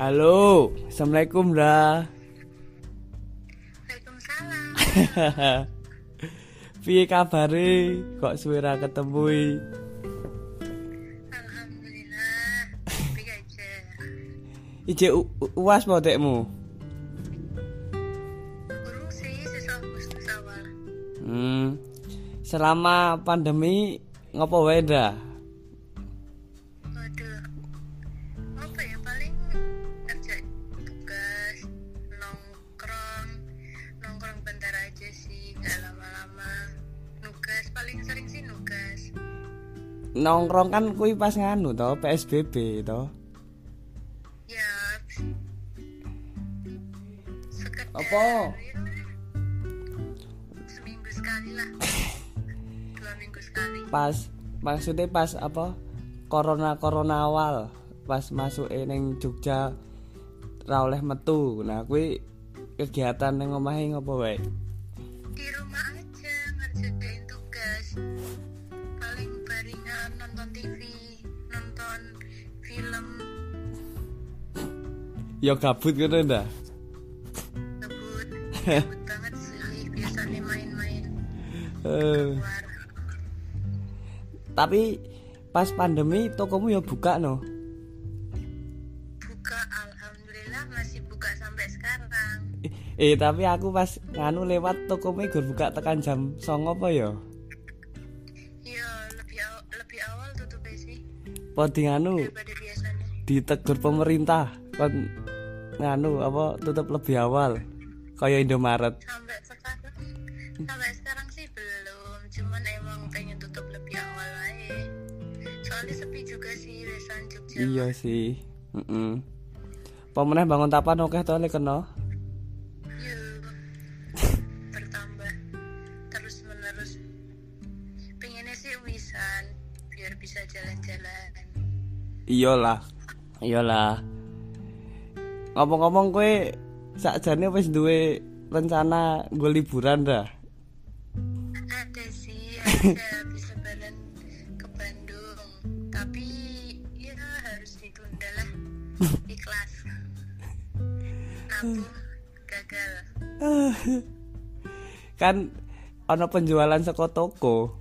Halo, assalamualaikum Ra. Waalaikumsalam. Piye kabare? Kok suwe ra ketemu? Alhamdulillah. Aja. Ije uas Agustus awal. Hmm. Selama pandemi ngopo wae dah? Nongkrong kan kuwi pas nganu to, PSBB to. Ya. Sekedar. Apa? ya, seminggu sekali lah. Dua minggu sekali. Pas maksudnya pas apa? Corona corona awal pas masuk ning Jogja ra oleh metu. Nah, kuwi kegiatan ning omahe ngopo wae? Ya gabut ngono dah. ngebut ngebut banget sih biasanya main-main Eh, tapi pas pandemi tokomu ya buka no. buka alhamdulillah masih buka sampai sekarang Eh, eh, tapi aku pas nganu lewat tokomu gur buka tekan jam songo apa ya? ya lebih aw- lebih awal tutup sih Apa di nganu ditegur pemerintah kon nganu apa tutup lebih awal kaya Indomaret. sampai sekarang sampai sekarang sih belum cuman emang pengen tutup lebih awal aja soalnya sepi juga sih restoran Jogja Iya sih. Heeh. Pemenang bangun tapan oke to lek kena. Yo, bertambah terus menerus pengennya sih wisan biar bisa jalan-jalan Iyalah. Iyalah. Ngomong-ngomong kowe sakjane wis duwe rencana gue liburan dah. ada sih ada habis lebaran ke Bandung. Tapi ya harus ditunda lah. Ikhlas. Nabung gagal. Kan ono penjualan saka toko.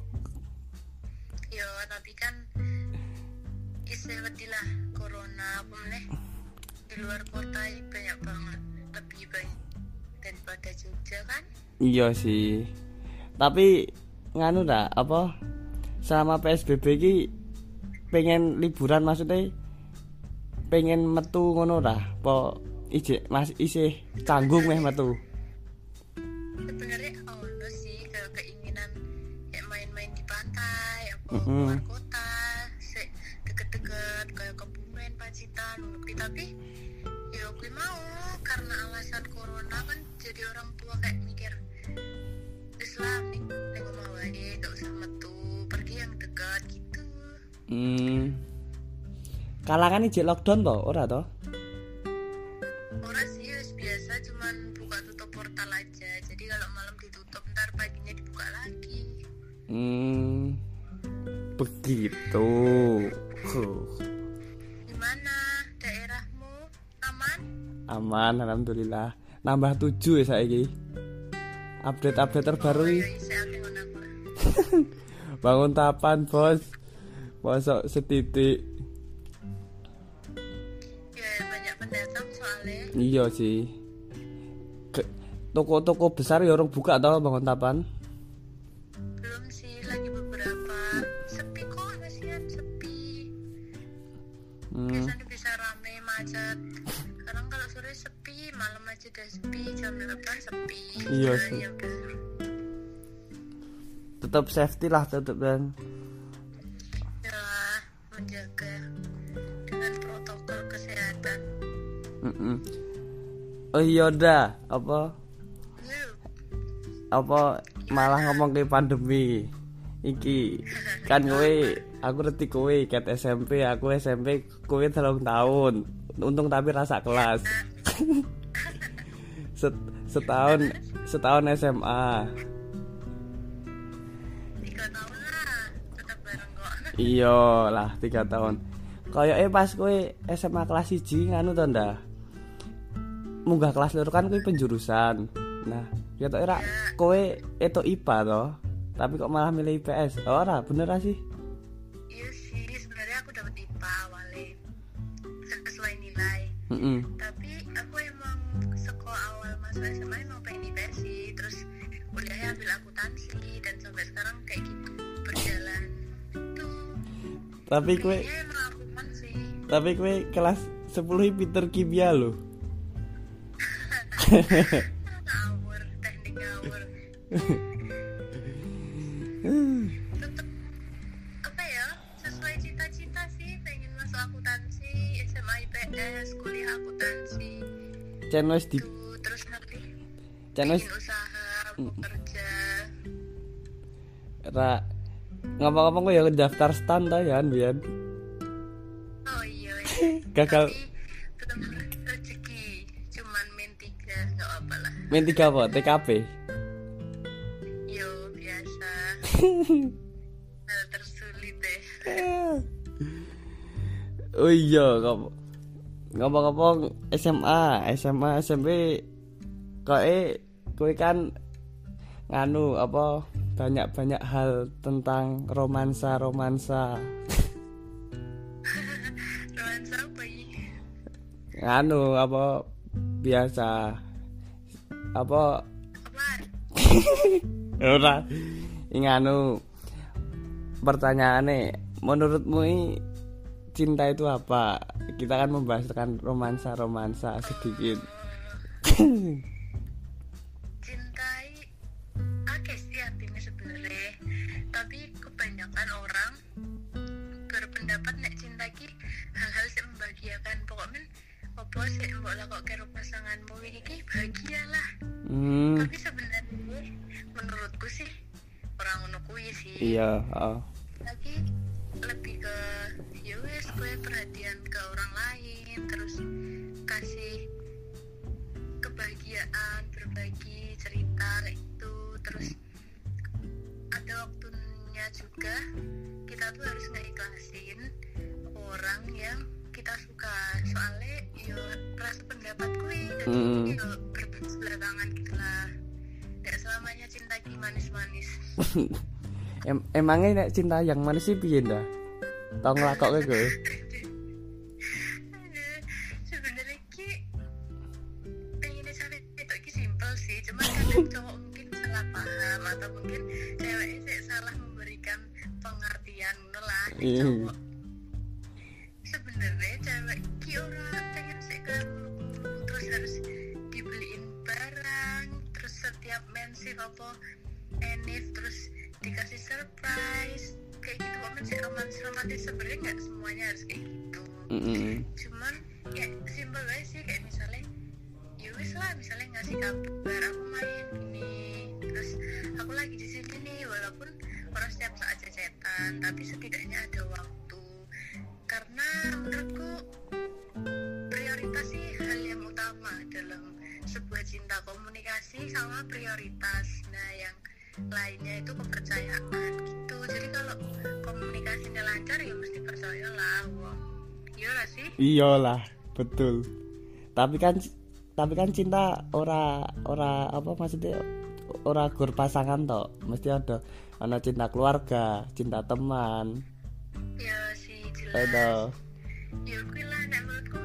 Iya sih. Tapi nganu dah apa selama PSBB ki pengen liburan maksudnya pengen metu ngono dah apa ije masih isih canggung meh metu. sebenarnya ono sih kalau keinginan kayak main-main di pantai apa Mm-mm. luar Hmm. Kalangan ije lockdown toh, ora toh? orang sih wis biasa cuman buka tutup portal aja jadi kalau malam ditutup ntar paginya dibuka lagi Hmm. Begitu. Huh. Gimana daerahmu aman? Aman alhamdulillah. Nambah tujuh ya saiki. Update-update terbaru Oh, ya bangun tapan bos masuk setitik Ya banyak pendatang soalnya. iya sih toko-toko besar ya orang buka tau bangun tapan Belum sih lagi beberapa sepi kok kasihan sepi. hmm. Biasanya bisa rame macet. Sekarang kalau sore sepi, malam aja udah sepi, jam 8 sepi. Iya Ya, sih. ya udah. tetap safety lah tetap dan Mm-mm. oh iya dah. Apa? Apa malah ngomong ke pandemi? Iki kan kowe aku ngerti kowe ket SMP aku SMP kowe telung tahun. Untung tapi rasa kelas. Set- setahun setahun SMA iya lah tiga tahun. Kayak eh pas kowe SMA kelas 1 nganu to ndak munggah kelas loro kan kuwi penjurusan. Nah, ya tok ora kowe itu IPA toh. Tapi kok malah milih IPS? Oh, ora, bener sih? iya sih sebenarnya aku dapat IPA awalnya sesuai nilai Heeh. tapi aku emang sekolah awal masuk SMA emang pengen IPS sih terus kuliahnya ambil akuntansi dan sampai sekarang kayak gitu berjalan itu Tapi sih tapi kowe kelas 10 pinter kimia lho. Ngawur teknik ngawur. Tetep apa ya sesuai cita-cita sih pengen masuk akuntansi SMA IPS kuliah akuntansi. Wis di tuh terus nanti bikin usaha kerja ra ngapa-ngapa kok ya daftar stan ta ya Bian. oh iya iya. Gagal. Tapi main tiga apa? TKP. yo biasa hal tersulit deh Oh iya, ngapa ngapa SMA, SMA, SMP eh kowe kan nganu apa banyak-banyak hal tentang romansa-romansa. romansa apa ini Nganu apa biasa apa? Ora. Nganu pertanyaane menurutmu ini cinta itu apa? Kita kan membahas tentang romansa-romansa sedikit. cintai oke sih artinya sebenarnya tapi kebanyakan orang berpendapat nek cinta ki hal-hal yang membahagiakan. Pokoknya apa sih mbok lah kok karo pasanganmu iki? Bahagialah Hmm, tapi sebenarnya menurutku sih orang ngono kuwi sih. Iya, oh. lagi lebih ke ya wes gue perhatian ke orang lain terus kasih kebahagiaan berbagi cerita itu terus ada waktunya juga kita tuh harus ngeikhlasin orang yang kita suka. Soalnya yo rasa pendapat gue dan Mm. yo berbelakangan gitu lah. Gak selamanya cinta ki manis-manis. Em emangnya nek cinta yang mana sih piye dah? Tau ngelakoke gue. Cowok mungkin salah paham atau mungkin ceweknya sih salah memberikan pengertian ngono lah ke cowok apa enif terus dikasih surprise kayak gitu kok sih romantis romantis sebenarnya nggak semuanya harus kayak gitu Mm-mm. cuman ya simpel aja sih kayak misalnya ya wis lah misalnya ngasih kabar aku main gini terus aku lagi di sini nih walaupun orang setiap saat cecetan tapi setidaknya ada waktu karena menurutku prioritas sih hal yang utama dalam sebuah cinta komunikasi sama prioritas nah yang lainnya itu kepercayaan gitu jadi kalau komunikasinya lancar ya mesti percayalah wong iya gak sih Iyalah, betul. Tapi kan tapi kan cinta ora ora apa maksudnya ora gur pasangan toh. Mesti ada ana cinta keluarga, cinta teman. ya sih jelas Ada. ya kuwi lah nek menurutku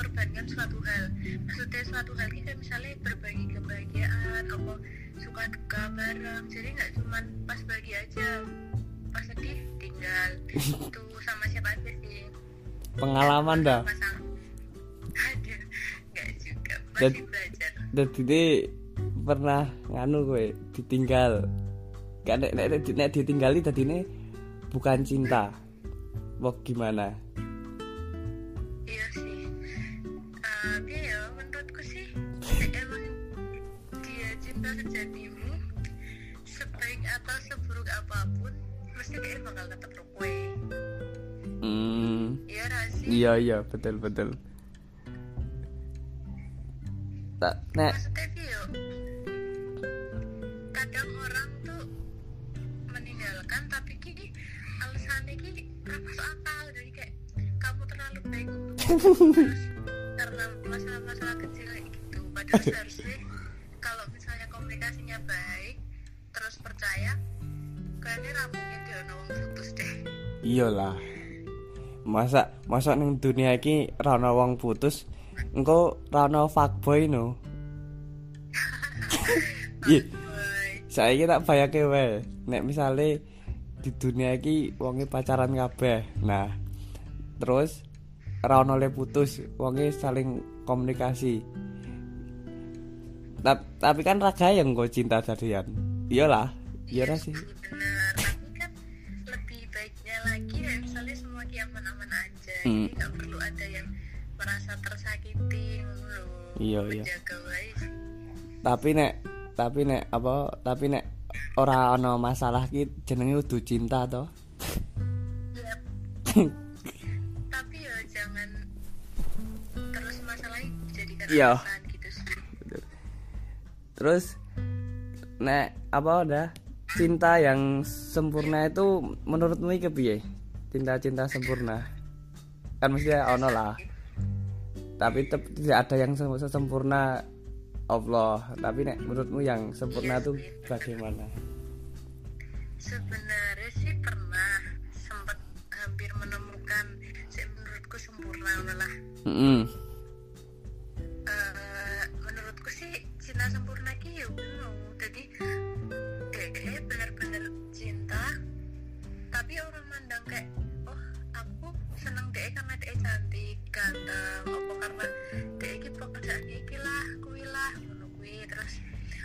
mengorbankan suatu hal maksudnya suatu hal kita misalnya berbagi kebahagiaan apa suka duka bareng jadi nggak cuman pas bagi aja pas sedih tinggal itu sama siapa aja sih Pengalaman dah. ada nggak juga Dan- masih belajar ini pernah nganu gue ditinggal. Gak nek nek, nek, nek ditinggali tadi ini bukan cinta. Wah gimana? Iya sih. Tapi ya menurutku sih emang dia cinta sejatimu sebaik atau seburuk apa pun mesti dia bakal tetap rukwe. Hmm, Iya rasi. iya iya betul betul. Tak nek Maksudnya Vio, kadang orang tuh meninggalkan tapi ki alasannya ki ora masuk akal terus karena masalah-masalah kecil gitu padahal seharusnya kalau misalnya komunikasinya baik terus percaya kayaknya rambutnya dia nawang putus deh iyalah masa masa ning dunia iki ra ono wong putus engko ra ono fuckboy no Iya, Boy. saiki tak bayake wae. Nek misale di dunia iki wonge pacaran kabeh. Nah, terus ra ono le putus, wonge saling komunikasi. Ta- tapi kan raga yang gue cinta jadian. Iyalah, iya ra sih. benar tapi lebih baiknya lagi ya Hmm. jadi nggak perlu ada yang merasa tersakiti ngono loh Iya, iya. Tapi nek tapi nek apa tapi nek ora ono masalah ki jenenge kudu cinta to. Yap. Iya. alasan gitu Terus nek apa udah cinta yang sempurna itu menurutmu iki piye? Cinta-cinta sempurna. Kan mesti ono lah. Tapi tep- tidak ada yang sem- sempurna Allah. Tapi nek menurutmu yang sempurna itu bagaimana? sebenarnya sih pernah sempat hampir menemukan sih menurutku sempurna lah Mm-mm. Eh, kayak oh aku seneng dia karena dia cantik ganteng apa karena dia iki pekerjaan iki lah kuwi lah ngono kuwi. Terus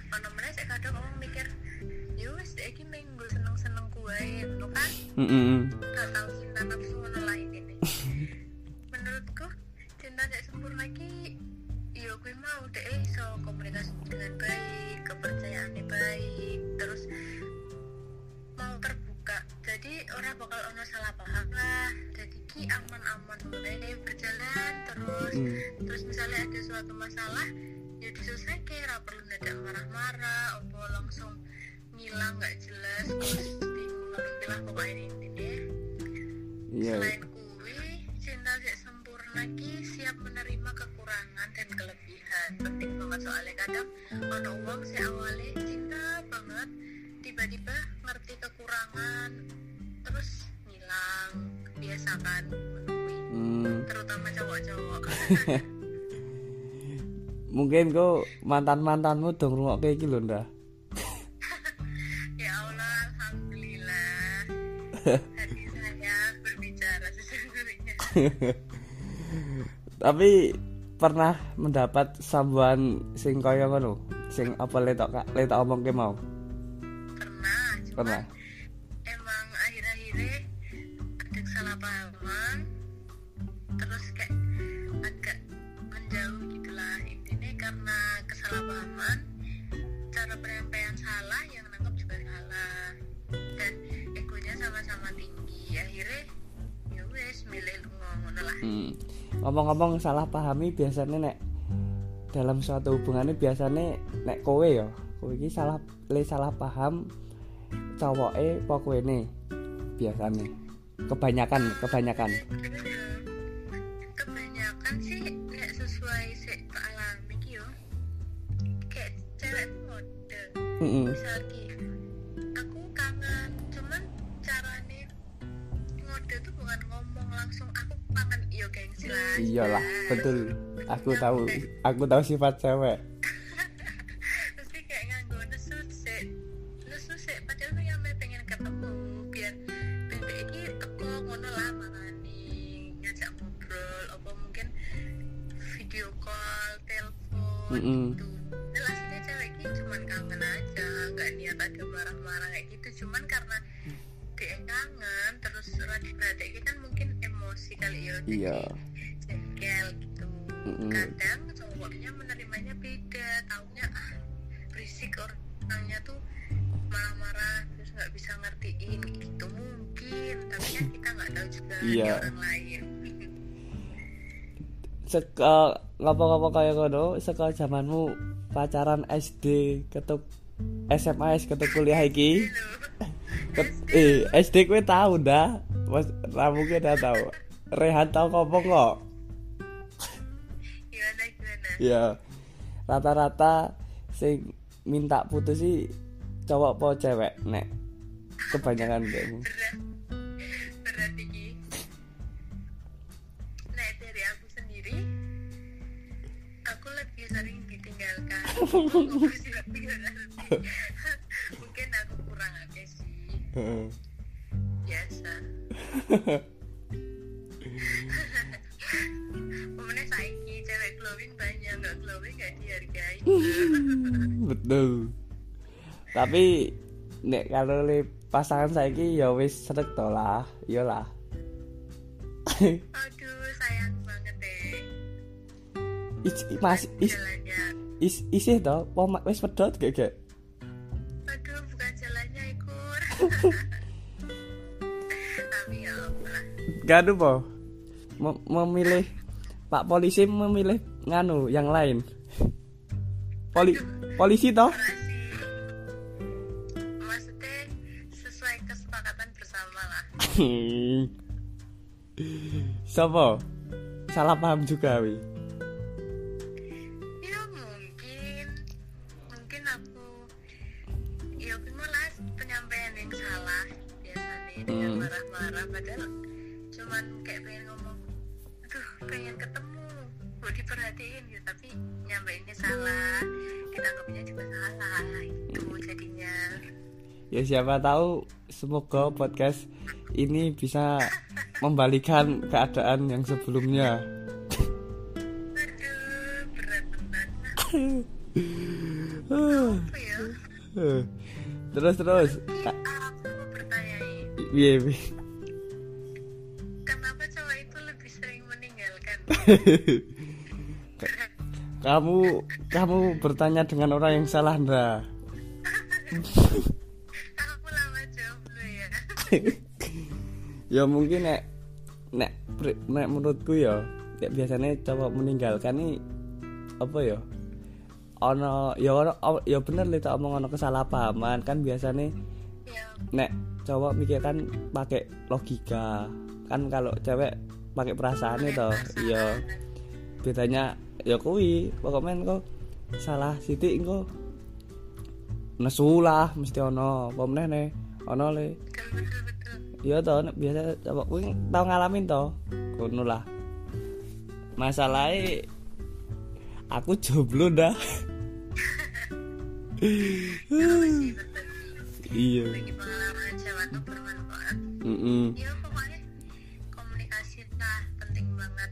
ono meneh sik kadang orang mikir wis dia iki minggu seneng-seneng kuwe ngono kan? Mm-mm. gak tahu cinta nafsu ngono lah ini menurutku cinta tidak sempurna ki yo gue mau deh iso komunikasi dengan baik jadi orang bakal ono salah paham lah jadi ki aman-aman mulai berjalan terus Mm. terus misalnya ada suatu masalah ya diselesaikan kira perlu dadak marah-marah apa langsung ngilang nggak jelas terus bingung ngeluh pokoknya intinya Iya. Selain kuwi, cinta sik sempurna ki siap menerima kekurangan dan kelebihan. Penting banget soalnya kadang ono wong sing awalnya cinta banget, tiba-tiba ngerti kekurangan, terus ngilang, biasakan menunggu. Mm. Terutama cowok-cowok. Mungkin kok mantan-mantanmu dong rungokke iki lho, Ndah. ya Allah, alhamdulillah. Hati saya berbicara sesungguhnya. Tapi pernah mendapat sambuan sing kaya ngono, sing apa letok kak letok omongke mau? Pernah, Pernah. Kesalahpahaman terus kayak agak menjauh gitulah intinya karena kesalahpahaman. Cara penyampaian salah yang nangkep juga salah. Dan egonya sama-sama tinggi. Akhirnya ya wes milih ngomong lah. Hmm. Ngomong-ngomong salah pahami biasanya nek dalam suatu hubungannya biasanya nek kowe ya, kowe iki salah le salah paham apa kowe ne biasanya. Kebanyakan, kebanyakan. kebanyakan sih nggak sesuai sih tak alami yo kayak cewek mode Heeh. misal ki aku kangen cuman caranya ngode tuh bukan ngomong langsung aku kangen iyo gengsi lah Iyalah, betul. Aku tahu, aku tahu sifat cewek. Ngapa-ngapa kaya ngono, saka zamanmu pacaran SD ketuk SMA ketuk kuliah iki. Ket, eh, SD kowe tau dah. Mas ra mungkin dah tau. Rehan tau kopo kok. ya rata-rata sing minta putus sih cowok po cewek nek kebanyakan kamu berat mungkin aku kurang aja sih. Biasa. Pemenang saiki cewek glowing banyak nggak glowing nggak dihargai. Betul. Tapi nek kalau le pasangan saiki ya wis srek to lah iyalah aduh sayang banget deh. Is, masih is, jalannya is, isih to wong wis pedot gak gak? Aduh bukan jalannya ikur. Tapi ya Allah. Gak po. Mem- memilih Pak polisi memilih nganu yang lain. Poli polisi toh? Maksudnya sesuai kesepakatan bersama lah. Siapa? Salah paham juga wi. Ya siapa tahu semoga podcast ini bisa membalikan keadaan yang sebelumnya. eh. terus terus. Ini Iya, iya. kenapa cowok itu lebih sering meninggalkan kamu kamu bertanya dengan orang yang salah ndak? ya ya mungkin nek nek, nek menurutku ya nek biasanya cowok meninggalkan nih apa ya? Ono ya ono ya bener li tak omong ono kesalahpahaman. Kan biasanya ya nek cowok mikir kan pakai logika. Kan kalau cewek pakai perasaan itu iya. Bedanya ya kuwi pokoknya kok salah sitik kok nesu lah mesti ono. Apa meneh ne ono le Iya toh, biasa coba kuwi tau ngalamin toh. Ngono lah. Masalahnya aku jomblo dah. Iya. Mm ya pokoknya komunikasi lah penting banget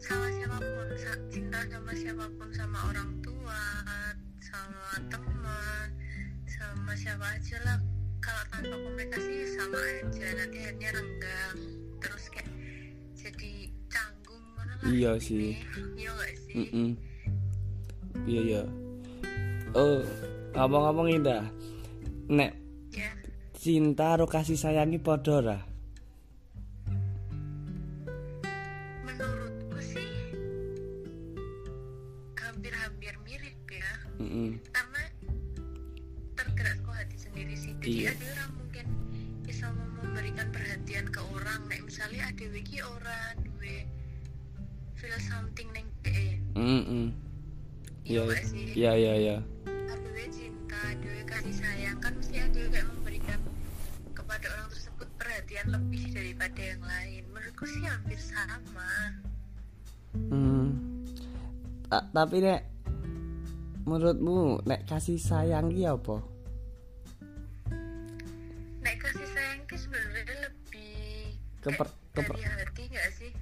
sama siapa pun sa- cinta sama siapa pun sama orang tua sama teman sama siapa aja lah tanpa komunikasi sama aja nanti akhirnya renggang terus kayak jadi canggung mana lah Iya sih. iya gak sih -mm. Iya iya. Oh, ngomong-ngomong indah. Nek ya cinta ro kasih sayangi padha ora? menurutku sih hampir-hampir mirip ya Mm karena tergerak kok hati sendiri sih jadi Iya. ada iya Iya. gak sih Iya iya iya. ada cinta ada kasih sayang kan mesti ada kayak memberikan kepada orang tersebut perhatian lebih daripada yang lain menurutku sih hampir sama Hmm. Ta- tapi nek menurutmu nek kasih sayang ki apa? nek kasih sayang itu sebenarnya lebih Keper- keper- dari hati nggak sih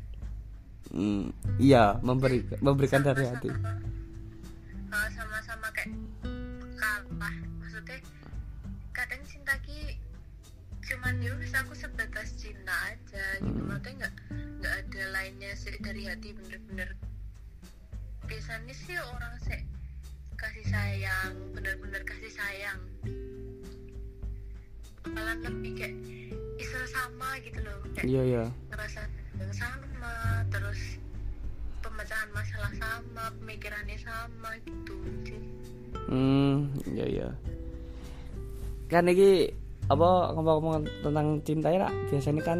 Hmm, iya, memberi memberikan dari hati. Sama- sama-sama kayak kalah maksudnya kadang cinta ki cuman ya wis aku sebatas cinta aja gitu. Maksudnya nggak nggak ada lainnya sih dari hati bener-bener. Biasanya sih orang sih kasih sayang bener-bener kasih sayang. Bakalan lebih kayak istilah sama gitu loh kayak Iya iya. ngerasa sama terus pemecahan masalah sama pemikirannya sama gitu sih. Hmm, iya iya. Kan iki apa ngomong-ngomong tentang cinta ya biasanya kan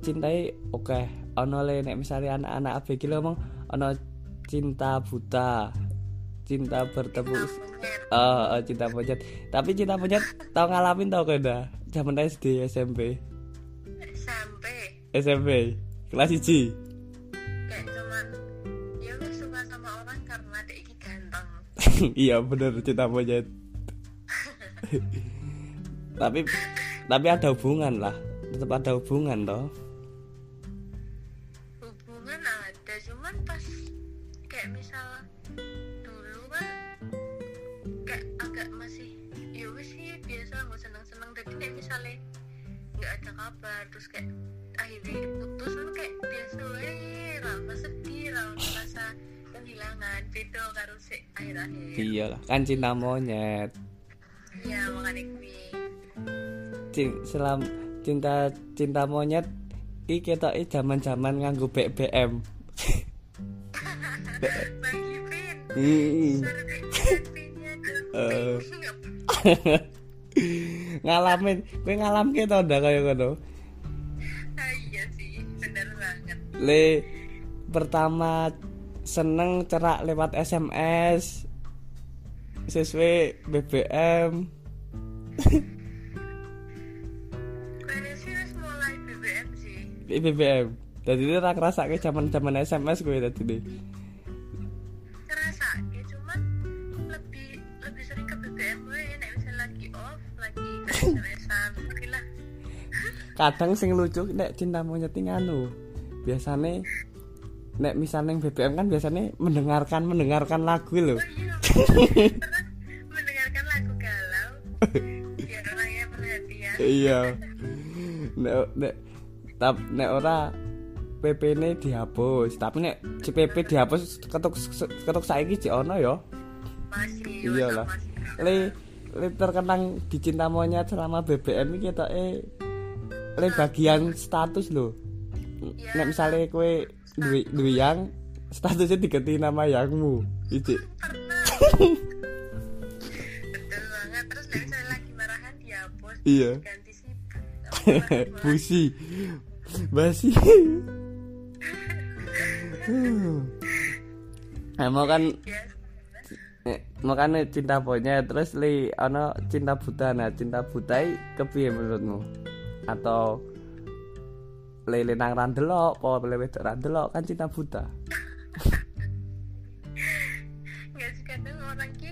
cintai oke ono le nek misalnya anak-anak ABG le ngomong ono cinta buta cinta bertemu monyet. Oh, oh, cinta monyet. Tapi cinta monyet tau ngalamin tau kena zaman SD SMP SMP SMP kelas 1 iya bener cinta monyet. Tapi tapi ada hubungan lah. Tetap ada hubungan toh karo si akhir akhir iya lah kan cinta monyet. Iya makanya gue selam cinta cinta monyet iki ketoke zaman-zaman nganggo BBM bagi pin Hmm. suruh kayak pinnya Eh. ngalamin kowe ngalamke to ndak kaya ngono? Ah, iya sih bener banget. Le pertama seneng cerak lewat SMS sesuai BBM mulai BBM sih. SMS tadi deh Ngerasa ya cuman lebih lebih sering ke BBM gue ya lagi off lagi SMS-an lah. Kadang sing lucu nek cinta monyet nganu biasane nek misalnya yang BBM kan biasanya mendengarkan mendengarkan lagu lho. Oh iya. Mendengarkan lagu galau. Biar orangnya perhatian. Iya. Nek nek tap nek ora PP ini dihapus. Tapi nek CPP dihapus ketuk ketuk saiki jek ono ya. Masih iya lah. le le terkenang di cinta monyet selama BBM iki kita eh le bagian status lho. Iya. nek misalnya kue duwe duwe yang statusnya diganti nama yangmu. Pernah betul banget terus nek misalnya lagi marahan dihapus Iya. busi. Basi nah, mau kan eh, makanya cinta monyet terus li ono cinta buta. Nah cinta buta i kepiye menurutmu? Atau lele nang randelok apa lele wedok randelok kan cinta buta. Nggak sih kadang orang ki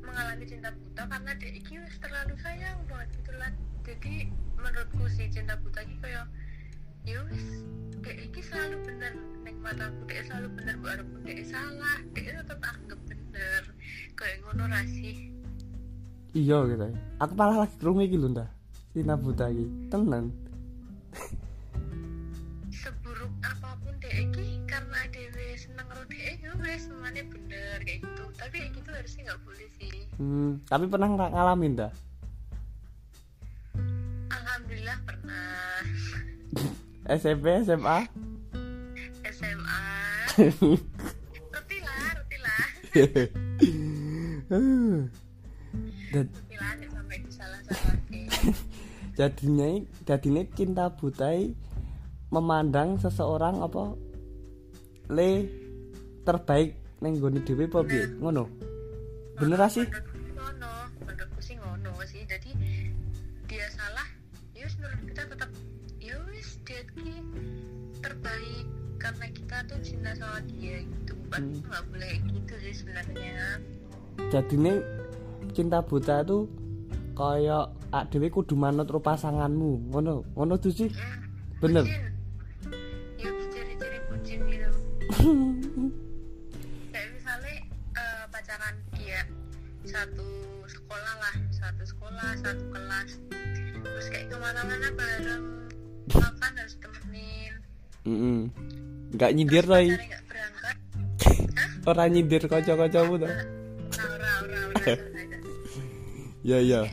mengalami cinta buta karena dia iki terlalu sayang banget gitu lah. Jadi menurutku sih cinta buta ki kayak ya wis kayak iki selalu bener neng mataku dia selalu bener walaupun dia salah dia tetap anggap bener. Kayak ngono ra sih? Iya gitu. Aku malah lagi krungu iki lho ndak cinta buta iki. Tenan seburuk apa pun iki karena dia seneng karo dia ya wis semuanya bener kayak gitu. Tapi kayak gitu harusnya nggak boleh sih. Hmm, tapi pernah ngalamin dah alhamdulillah pernah. SMP SMA SMA reti lah reti lah reti lah sampai disalah salah jadinya jadinya cinta butai memandang seseorang apa le terbaik neng goni dewi apa piye? Ngono. Bener sih? Ngono. Menurutku sih ngono sih. Jadi dia salah ya wis menurut kita tetap ya wis dia terbaik karena kita tuh cinta sama dia gitu. Bukan Hmm. nggak boleh gitu sih sebenarnya. Jadinya cinta buta itu kayak ak dewi kudu manut ro pasanganmu. Ngono ngono tuh sih bener. Ya ciri-ciri bucin gitu. Kayak misalnya eh, pacaran dia satu sekolah lah satu sekolah satu kelas. Terus kayak ke mana-mana bareng makan harus temenin Mm-mm. nggak nyindir hah orang nyindir kocok-kocokmu tuh ora ora ora. Ya ya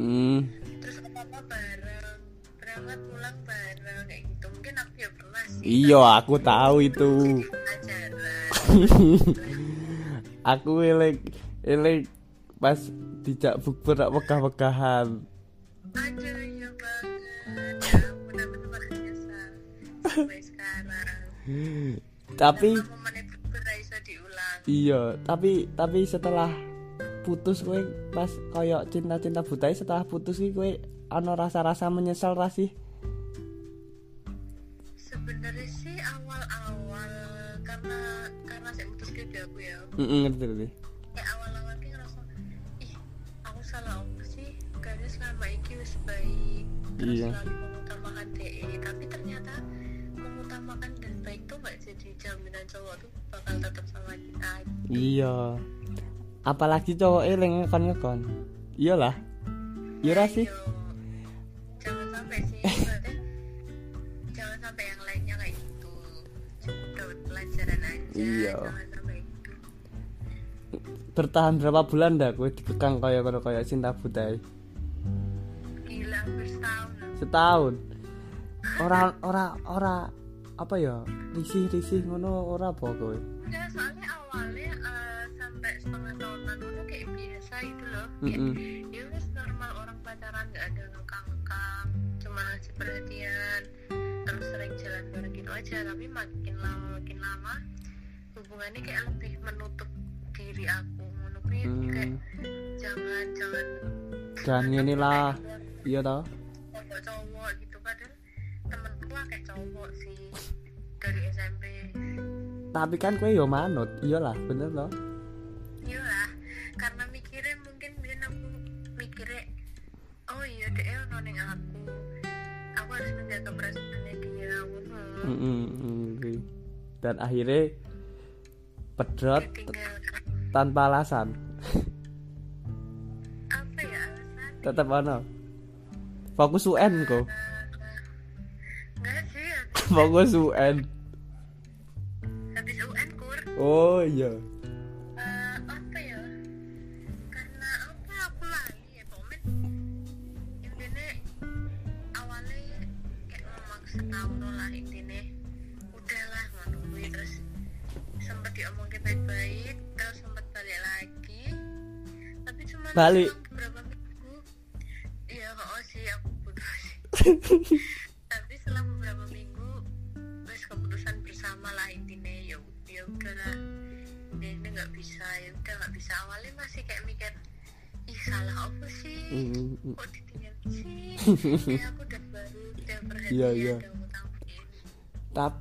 hmm. terus apa apa bareng berangkat pulang bareng kayak gitu. Mungkin aku ya pernah sih iya aku tahu itu. aku elek elek pas dijak bukber wegah-wegahan aduh iya banget. Ya ampun aku tuh bakal nyesal sampai sekarang. Tapi iya tapi tapi setelah putus kowe pas koyo cinta-cinta butai setelah putus iki kowe ana rasa-rasa menyesal ra sih? Sebenarnya sih awal-awal karena karena saya putus gitu aku ya. Heeh ngerti ngerti. Kayak awal-awal ki ngerasa ih aku salah apa sih. Kayaknya selama ini wis baik terus Iya. selalu mengutamakan DE tapi ternyata mengutamakan dan baik tuh gak jadi jaminan cowok tuh bakal tetap sama kita. Iya apalagi cowok eling ngekon ngekon iyalah iya sih? Jangan sampai sih maksudnya jangan sampai yang lainnya kayak gitu. Dapat pelajaran aja Iya. gitu. Bertahan berapa bulan dah kowe dikekang kaya kono kaya cinta butai gila hampir setahun? Setahun ora ora ora apa ya risih risih ngono ora apa kowe loh kayak Mm-mm. ya udah normal orang pacaran nggak ada ngekang-ngekang cuma ngasih perhatian terus sering jalan bareng gitu aja tapi makin lama makin lama hubungannya kayak lebih menutup diri aku menutupi kayak hmm, jangan jangan jangan ngene lah iya toh. cowok-cowok gitu padahal temenku lah kayak cowok sih dari SMP tapi kan kowe yo manut iyalah bener toh. Iyalah karena harus menjaga perasaannya dia hmm. Mm-mm, ngerti. dan akhirnya pedot tanpa alasan. Apa ya alasan tetap ono. Fokus UN kok. Enggak sih habis, fokus UN habis UN kur. Oh iya Balik. beberapa minggu iya kok sih aku putus. Tapi setelah beberapa minggu wes keputusan bersama lah intinya. Ya ya udahlah ini ini nggak bisa ya udah nggak bisa. Awalnya masih kayak mikir ih salah apa sih? Kok ditinggal sih ya aku udah baru udah perhatian Iya, iya. udah ngutangin tap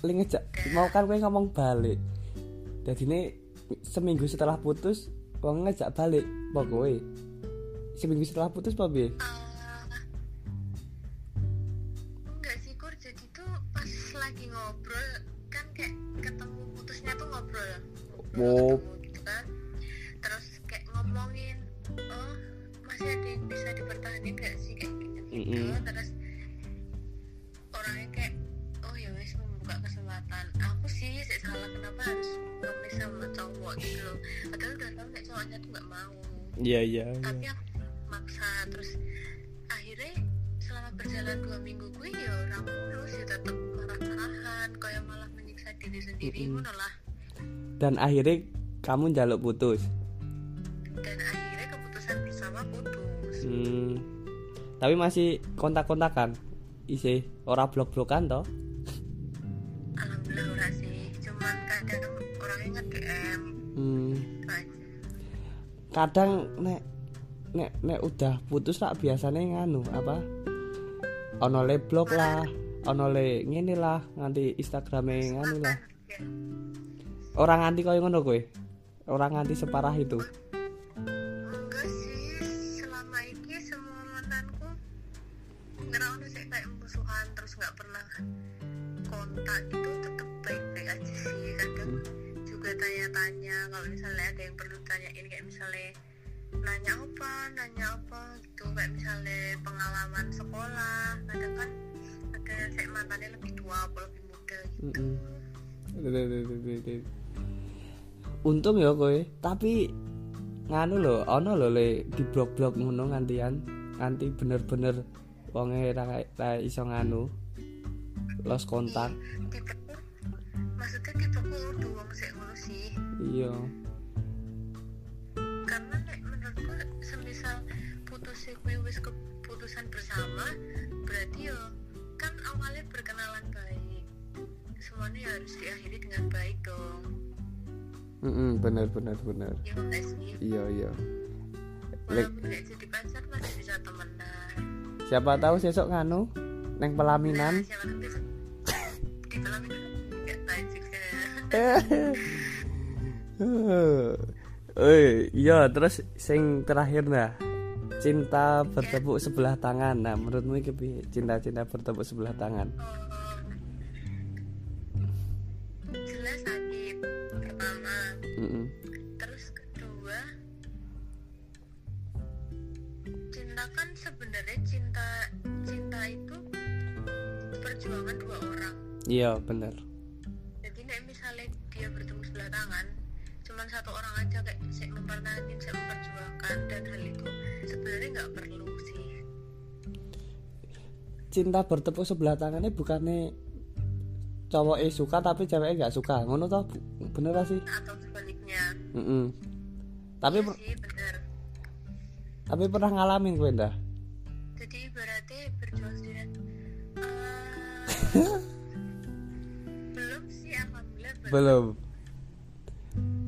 li ngejak mau kan kowe ngomong balik? Jadi ini seminggu setelah putus wong ngejak balik apa kowe seminggu setelah putus apa piye? Ah, enggak sih kur. Jadi tuh pas lagi ngobrol kan kayak ketemu putusnya tuh ngobrol. Oh. ngobrol ketemu cowoknya tuh gak mau. Iya iya. Tapi aku maksa terus akhirnya selama berjalan dua minggu gue ya orang mulus ya tetap marah-marahan kayak malah menyiksa diri sendiri Mm-mm. ngono lah. Dan akhirnya kamu jaluk putus? Dan akhirnya keputusan bersama putus. Hmm. tapi masih kontak-kontakan isi ora blok-blokan toh kadang nek nek nek udah putus lah biasanya nganu apa? Ono le blok lah ono le ngene lah nganti instagrame nganu lah. Orang nganti kaya ngono kowe? Orang nganti separah itu kalau misalnya ada yang perlu tanyain kayak misalnya nanya apa nanya apa gitu. Kayak misalnya pengalaman sekolah kadang kan ada yang saya mantannya lebih tua apa lebih muda gitu. Untung ya kowe. Tapi nganu lho ono lho le di blok-blok ngono ngantian nganti bener-bener wonge ra ra iso nganu los kontak maksudnya tipe aku udah wong sik ngono sih iya. Karena nek menurutku semisal putus kuwi wis keput keputusan bersama berarti yo kan awalnya berkenalan baik. Semuanya harus diakhiri dengan baik dong. Bener bener ya nggak sih iya iya. Lek, walaupun nggak jadi pacar masih bisa temenan. Siapa tahu sesok nganu neng pelaminan. Nah, siapa tahu besok di pelaminan nggak tahu juga Eh, iya terus sing terakhir nah cinta bertepuk sebelah tangan. Nah menurutmu iki piye? Cinta-cinta bertepuk sebelah tangan. Jelas sakit pertama. Mm-mm. terus kedua cinta kan sebenarnya cinta cinta itu perjuangan dua orang. Iya bener satu orang aja kayak saya mempertahankan saya memperjuangkan dan hal itu sebenarnya nggak perlu sih. Cinta bertepuk sebelah tangannya bukannya cowok suka tapi ceweknya nggak suka. Ngono toh? Bener gak sih? Atau sebaliknya. Mm-mm. tapi Iya per- sih bener. tapi pernah ngalamin gue dah jadi ibaratnya berjuang sendirian Eh, belum sih alhamdulillah belum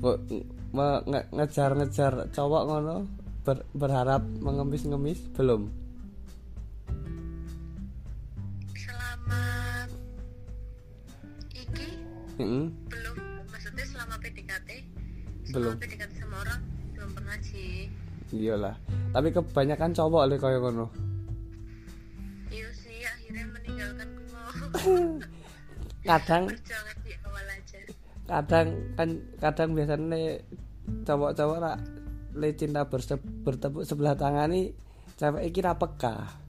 belum ngejar-ngejar cowok ngono ber- berharap mengemis-ngemis belum? Selama iki? Mm-mm. belum. Maksudnya selama PDKT Belum. selama PDKT sama orang belum pernah sih. Iyalah. Tapi kebanyakan cowok le kaya ngono. Iya sih akhirnya meninggalkan kadang kadang kan kadang biasanya cowok-cowok rak le cinta berse- bertepuk sebelah tangan nih cewek kira peka.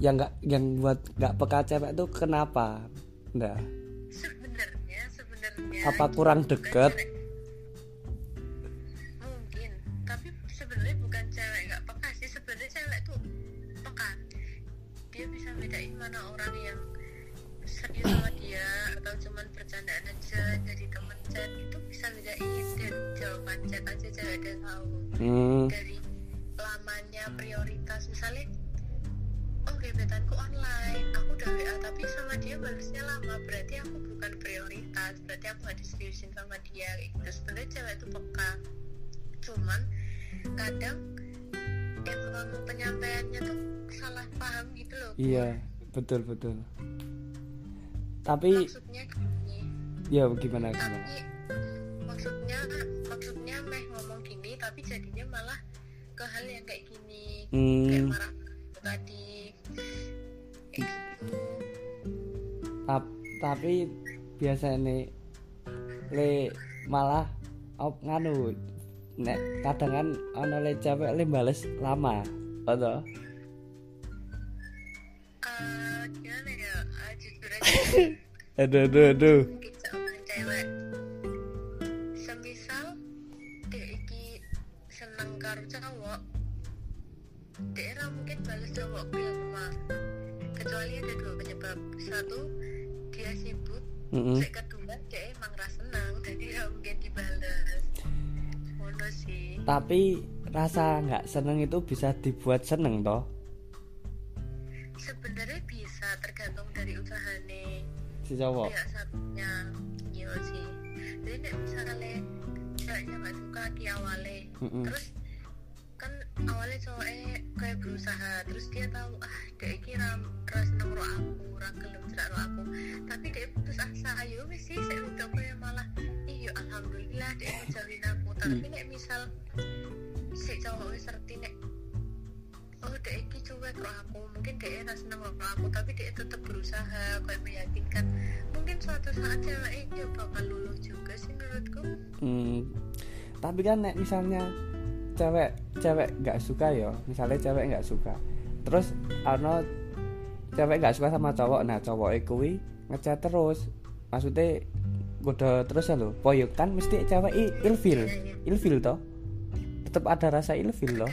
Yang nggak yang buat nggak peka cewek itu kenapa? Ndak sebenarnya sebenarnya apa kurang deket hmm, dari lamanya prioritas. Misalnya oh gebetanku online aku udah WA tapi sama dia balasnya lama. Berarti aku bukan prioritas. Berarti aku gak diseriusin sama dia. Gitu. Sebenarnya cewek itu peka. Cuman kadang emang penyampaiannya tuh salah paham gitu loh. Iya betul betul. Tapi maksudnya gini. Ya gimana gimana? Tapi maksudnya maksudnya meh ngomong tapi jadinya malah ke hal yang kayak gini kayak hmm, marah tadi. Kayak gitu. Tap- tapi biasanya le malah op nganu nek kadang kan ana le cewek le bales lama atau Eh, ya? Aja. Aduh aduh aduh. Mungkin seorang cewek satu dia sibuk Mm-mm. Yang kedua dia emang ra senang jadi ra mungkin dibales. Ngono sih. Tapi rasa nggak seneng itu bisa dibuat seneng toh? Sebenarnya bisa tergantung dari usahane. Si cowok. Pihak satunya iya sih. Jadi nek misalnya ceweknya nggak suka di awalnya Mm-mm. terus cowoknya kayak berusaha. Terus dia tahu ah dia iki ram ras ro aku ora gelem cerak aku. Tapi dia putus asa ayo wis sih saya udah kayak malah. Iya alhamdulillah dia ngejauhin aku. Tapi nek misal si cowok wis ngerti nek oh dia iki cuek ro aku mungkin dia ras ro aku tapi dia tetap berusaha kayak meyakinkan. Mungkin suatu saat cewek ini bakal luluh juga sih menurutku. Hmm, tapi kan nek misalnya cewek cewek nggak suka ya. Misalnya cewek nggak suka. Terus ano cewek nggak suka sama cowok. Nah cowok kuwi ngechat terus. Maksudnya goda terus ya lo poyok kan mesti cewek i- ilfil. Ilfil toh. Tetap ada rasa ilfil loh.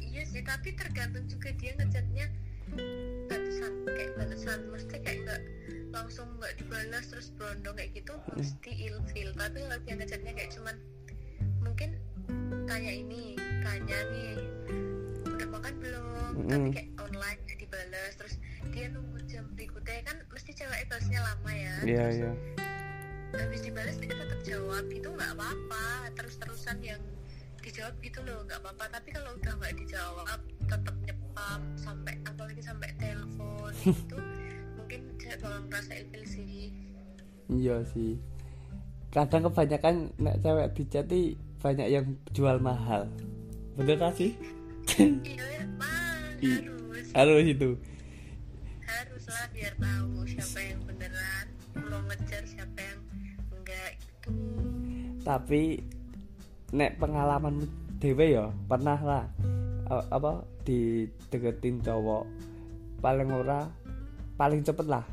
Iya sih tapi tergantung juga dia ngechatnya. Batasan kayak batasan. Mesti kayak nggak langsung nggak dibalas terus berondong kayak gitu mesti ilfil. Tapi kalau dia ngechatnya kayak cuman mungkin tanya ini tanya nih. Udah makan belum? Mm-mm. tapi kayak online gak dibales terus dia nunggu jam berikutnya. Kan mesti cewek balasnya lama ya. Iya Terus iya. habis dibalas dia tetap jawab. Itu nggak apa-apa. Terus terusan yang dijawab gitu loh nggak apa-apa. Tapi kalau udah nggak dijawab tetap nyepam sampai apalagi sampai telepon itu mungkin saya bakal ngerasa ilfil sih. Iya sih. Kadang kebanyakan nek cewek dijati banyak yang jual mahal. Bener gak sih? Iya emang I- harus. Harus itu. Harus lah biar tahu siapa yang beneran. Mau ngejar siapa yang enggak gitu. Tapi nek pengalaman dewe ya pernah lah. Apa dideketin cowok. Paling ora paling cepet lah.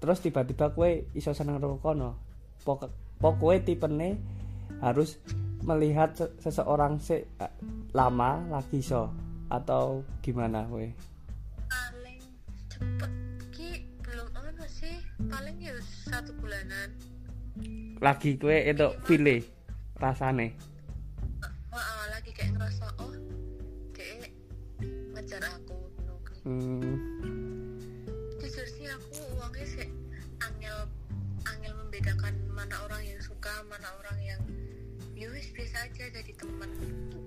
Terus tiba-tiba kue iso seneng karo kono pokok pokoknya tipene harus melihat se- seseorang se eh, lama lagi iso? Atau gimana kue paling cepet ki belum ono sih. Paling ya satu bulanan. Lagi kue itu pilih rasane? Wah, lagi kayak ngerasa oh dia ngejar aku hmm,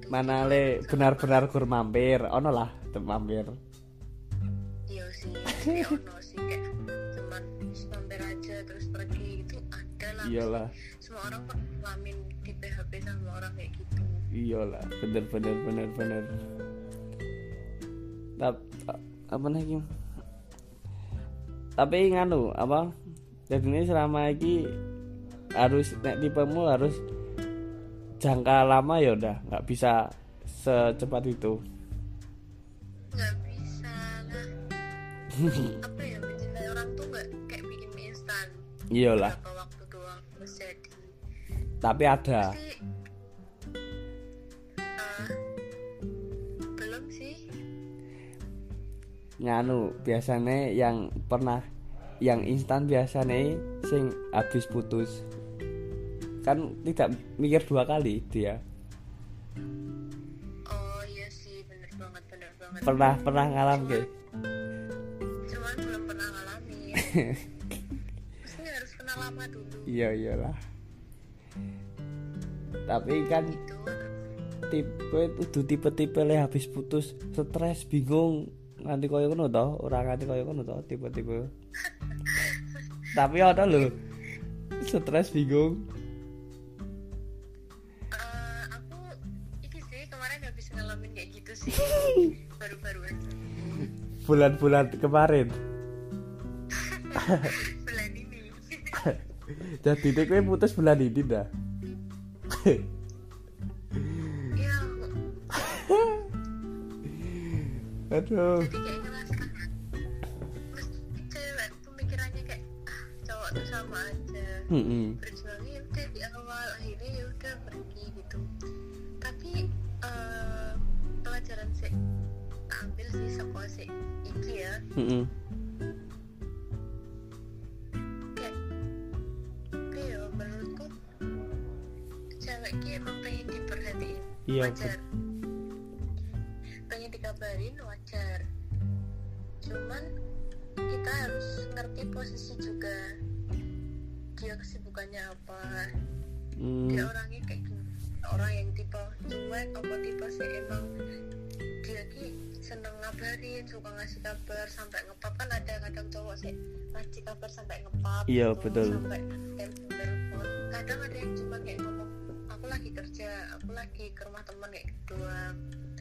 mana le benar-benar gur mampir? Ono lah tem mampir. Iya sih pasti ono sih kayak cuman mampir aja terus pergi itu ada lah. Iyalah semua orang ngalamin di PHP sama orang kayak gitu. Iyalah bener bener bener bener. Tapi apa lagi? Tapi nganu apa? Jadi ini selama ini harus nek tipemu harus jangka lama ya udah nggak bisa secepat itu. Nggak bisa lah. Apa ya mencintai orang tuh nggak kayak bikin mie instan. Iyalah. Waktu doang terus jadi. Tapi ada. Eh, belum sih. Nganu biasanya yang pernah yang instan biasanya sing habis putus kan tidak mikir dua kali dia oh iya sih bener banget bener banget. Pernah pernah ngalam ke cuman belum pernah ngalamin. Maksudnya harus kenal lama dulu. Iya iyalah. Tapi kan gitu. tipe itu tipe-tipe le habis putus stres bingung nanti koyo ngono to ora nganti koyo ngono to tipe-tipe. Tapi ada lho stres bingung kemarin habis ngalamin kayak gitu sih. Baru-baru aja bulan-bulan kemarin? Bulan ini. Jadi ini kowe putus bulan ini dah. Ya aduh. Jadi kayak ngerasa pemikirannya kayak ah, cowok tuh sama aja. Mm-mm. berjuangnya pengen diperhatiin Iya, wajar. pengen dikabarin wajar. Cuman kita harus ngerti posisi juga. Dia kesibukannya apa? Mm. dia orangnya kayak gimana orang yang tipe cuek apa tipe sih? Emang dia ki seneng ngabarin suka ngasih kabar sampai ngepap. Kan ada kadang cowok sih ngasih kabar sampai ngepap Iya, gitu, betul. sampai telepon kadang ada yang cuma kayak ngomong aku lagi kerja aku lagi ke rumah teman kayak gitu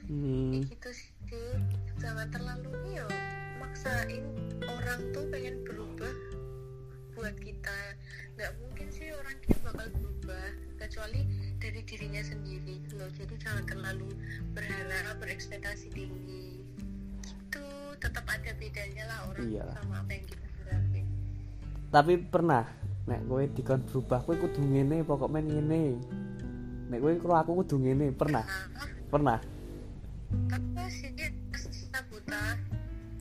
Mm. kayak gitu sih. Jangan terlalu nih yo maksain orang tuh pengen berubah buat kita. Nggak mungkin sih orang kita bakal berubah kecuali dari dirinya sendiri gitu loh. Jadi jangan terlalu berharap berekspektasi tinggi. Itu tetap ada bedanya lah orang Iyalah. sama apa yang kita harapin tapi pernah nek kowe dikon berubah kowe kudu ngene pokok men ngene. Nek kowe karo aku kudu ngene pernah? Nah, pernah? Tapi sih? Buta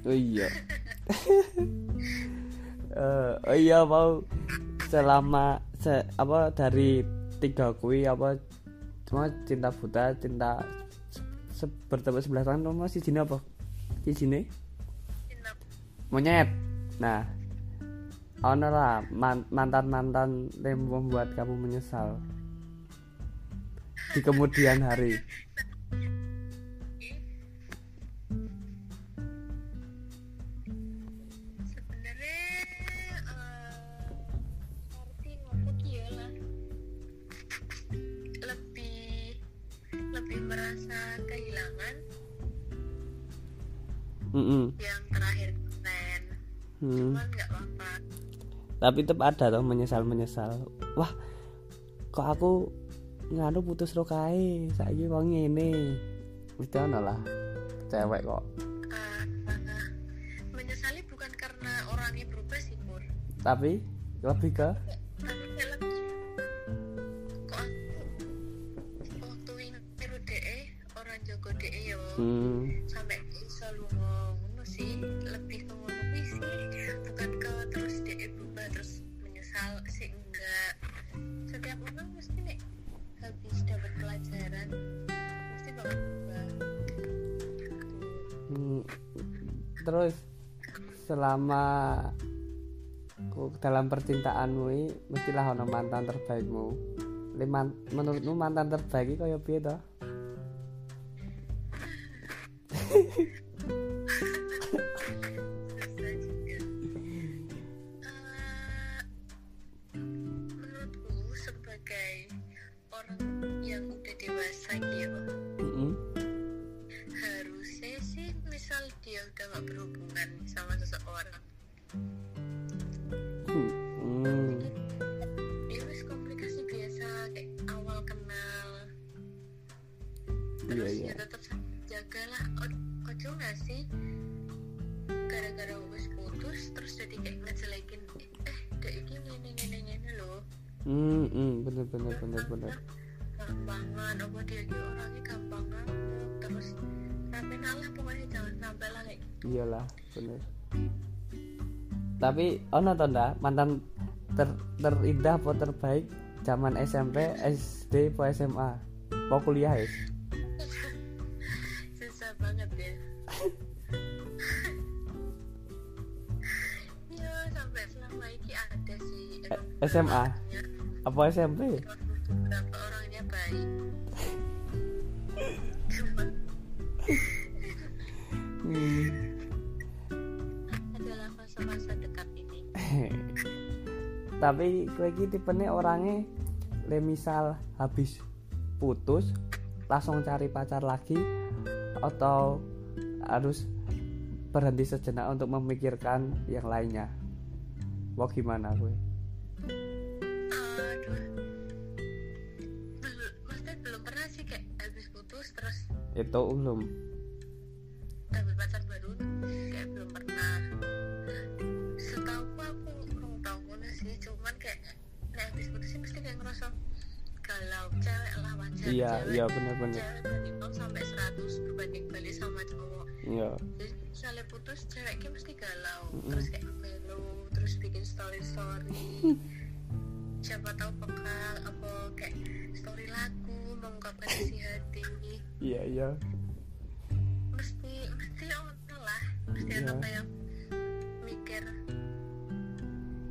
oh iya. Eh, oh iya mau selama se, apa dari tiga kui apa cuma cinta buta cinta se bertepuk sebelah tangan nomor si jine apa? Si jine Inap. monyet. Nah ono lah mantan mantan yang membuat kamu menyesal di kemudian hari tapi tetap ada toh menyesal menyesal wah kok aku nganu putus rokai saiki wong ngene. Mesti ono lah cewek kok. Menyesali bukan karena orangnya berubah sih Pur. Tapi lebih ke? Tapi selama dalam percintaanmu mestilah ono mantan terbaikmu. Menurutmu mantan terbaik kaya piye toh jagalah ojo gak sih gara-gara wis putus terus jadi kayak ngejelekin eh dek iki ngene ngene ngene loh Hmm, hmm, bener bener bener bener. gampangan apa dia iki orangnya gampang ngamuk terus sampai nalah pokoknya jangan sampai lah kayak gitu Iyalah, bener. Tapi ono to ndak mantan ter, terindah apa terbaik zaman SMP, SD, apa SMA? Apa kuliah ya? SMA? Apa SMP? orangnya baik Hmm. adalah masa-masa dekat ini Tapi kowe iki tipene orangnya le misal habis putus langsung cari pacar lagi atau harus berhenti sejenak untuk memikirkan yang lainnya. Wah gimana gue? Itu belum. baru kayak belum pernah setahu aku kurang tahu sih cuman kayak nek habis putus sih mesti kayak ngerasa galau cewek lah wajar Iya, cewek, iya bener-bener. cewek dari 0 sampai 100 berbanding balik sama cowok Iya. jadi misalnya putus ceweknya mesti galau Mm-mm. terus kayak melo terus bikin story story siapa tahu bakal apa kayak story lagu mengungkapkan isi hati Iya, iya. mesti mesti ono lah mesti Iya. ada kayak mikir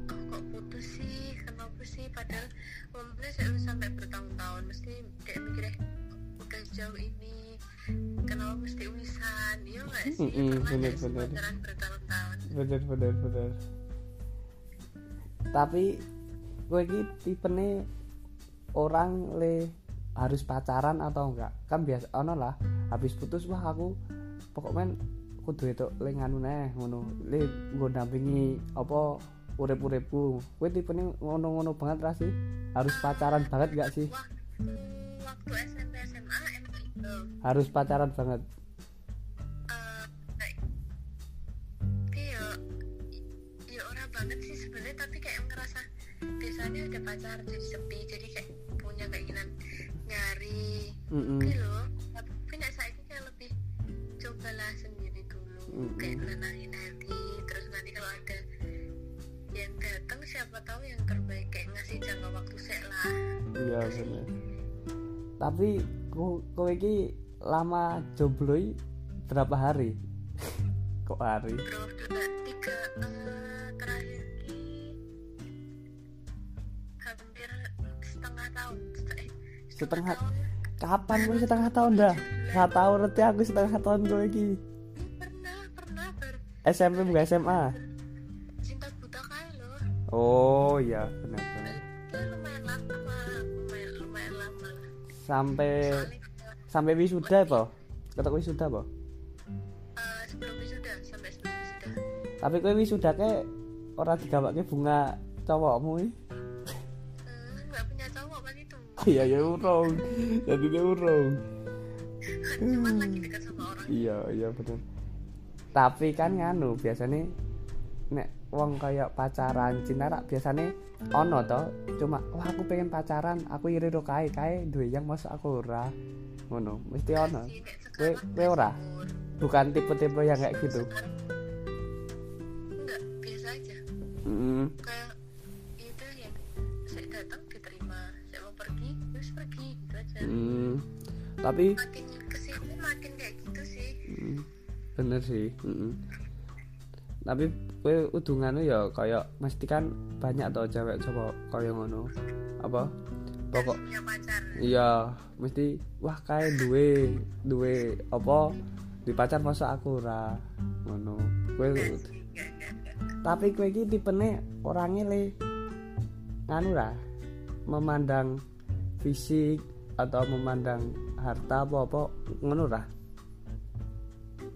oh kok putus sih kenapa sih padahal ngomongnya saya sampai bertahun-tahun mesti kayak mikirnya udah jauh ini kenapa mesti wisan iya nggak sih Mm-mm, pernah nggak sih bener-bener. pacaran bertahun-tahun Bener bener bener. Tapi gue iki tipene orang le harus pacaran atau enggak? Kan biasa ono lah. Habis putus wah aku pokoknya kudu itu le nganu neh ngono. Le nggo dampingi apa urip-uripku. Kowe tipene ngono-ngono banget ra sih? Harus pacaran banget gak sih? waktu SMP SMA Harus pacaran banget. eh iya ya orang banget sih sebenarnya tapi kayak ngerasa biasanya udah pacar jadi sepi jadi kayak nyari Mm Oke loh tapi nek saya kayak lebih cobalah sendiri dulu Mm-mm. kayak nenangin hati terus nanti kalau ada yang datang siapa tahu yang terbaik kayak ngasih jangka waktu sek lah. Iya Terus bener. Tapi kowe iki lama jomblo berapa hari? Kok hari? Bro dua tiga eh, terakhir ki hampir setengah tahun Setengah- kapan gue setengah tahun dah? Nggak tahu nanti aku setengah tahun gue lagi. SMP bukan SMA kayak oh iya benar benar. Kayak lumayan lama lumayan sampai soalnya kayak, sampai wisuda ketemu wisuda apa? Eh, sebelum wisuda sampai sebelum wisuda tapi kowe wisuda ke orang digawake bunga cowokmu i iya ya urung. Jadi dia urung. Cuman lagi dekat sama orang. Iya iya bener. Tapi kan nganu biasanya nek wong kayak pacaran cinta rak biasanya ono toh cuma wah aku pengen pacaran aku iri ro kae kae duwe yang masuk aku ora. Ngono mesti ono. sih kayak Kowe- kowe ora? bukan tipe-tipe yang kayak gitu? Enggak biasa aja. Mm, kayak tapi makin ke sini makin kayak gitu sih. Mm, bener sih mm-mm. tapi kowe udungannya ya kayak mesti kan banyak toh cewek coba kayak ngono. Apa? Pokok iya mesti wah kayak duwe duwe apa? Di pacar masa aku ora? Ngono. Enggak. Tapi kowe iki tipene orangnya le nganu ra? Memandang fisik atau memandang harta apa apa ngono ra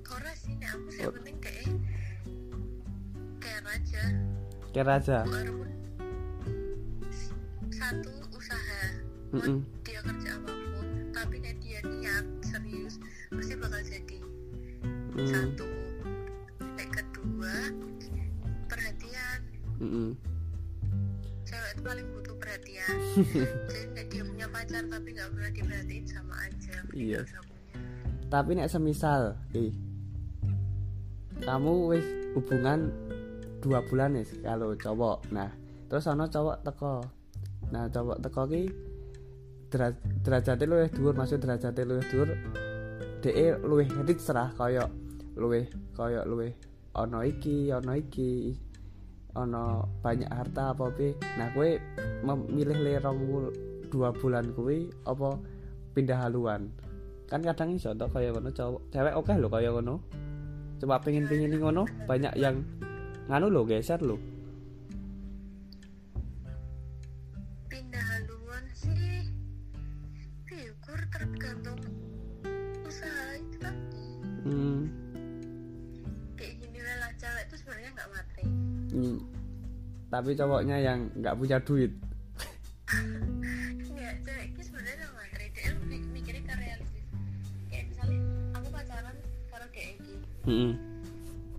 ora sih nek. Aku sih yang penting kayak kayak aja kira aja walaupun satu usaha mau Mm-mm. dia kerja apa pun tapi nek dia niat serius pasti bakal jadi Mm, satu. Nek kedua perhatian. Mm-mm. cewek itu paling butuh perhatian. Jadi nek dia punya pacar tapi nggak pernah diperhatiin sama Iya. tapi nek semisal ih kamu wis hubungan dua bulan nih kalau cowok. Nah terus ono cowok teko. Nah cowok teko ki dera- derajatnya luwih dhuwur maksud derajatnya luwih dhuwur dhek luwih rich lah kaya luwih kaya luwih ono iki ono iki ono banyak harta apa pi nah kowe memilih le rong wul- dua bulan kuwi apa pindah haluan. Kan kadang iso toh kaya ngono cowok cewek oke lho kaya ngono. Coba pengen pengen ngono banyak yang nganu lo geser lo pindah haluan sih figur tergantung usaha itu tadi hmm, kayak gini lah cewek itu sebenarnya nggak hmm. tapi cowoknya yang nggak punya duit hmm.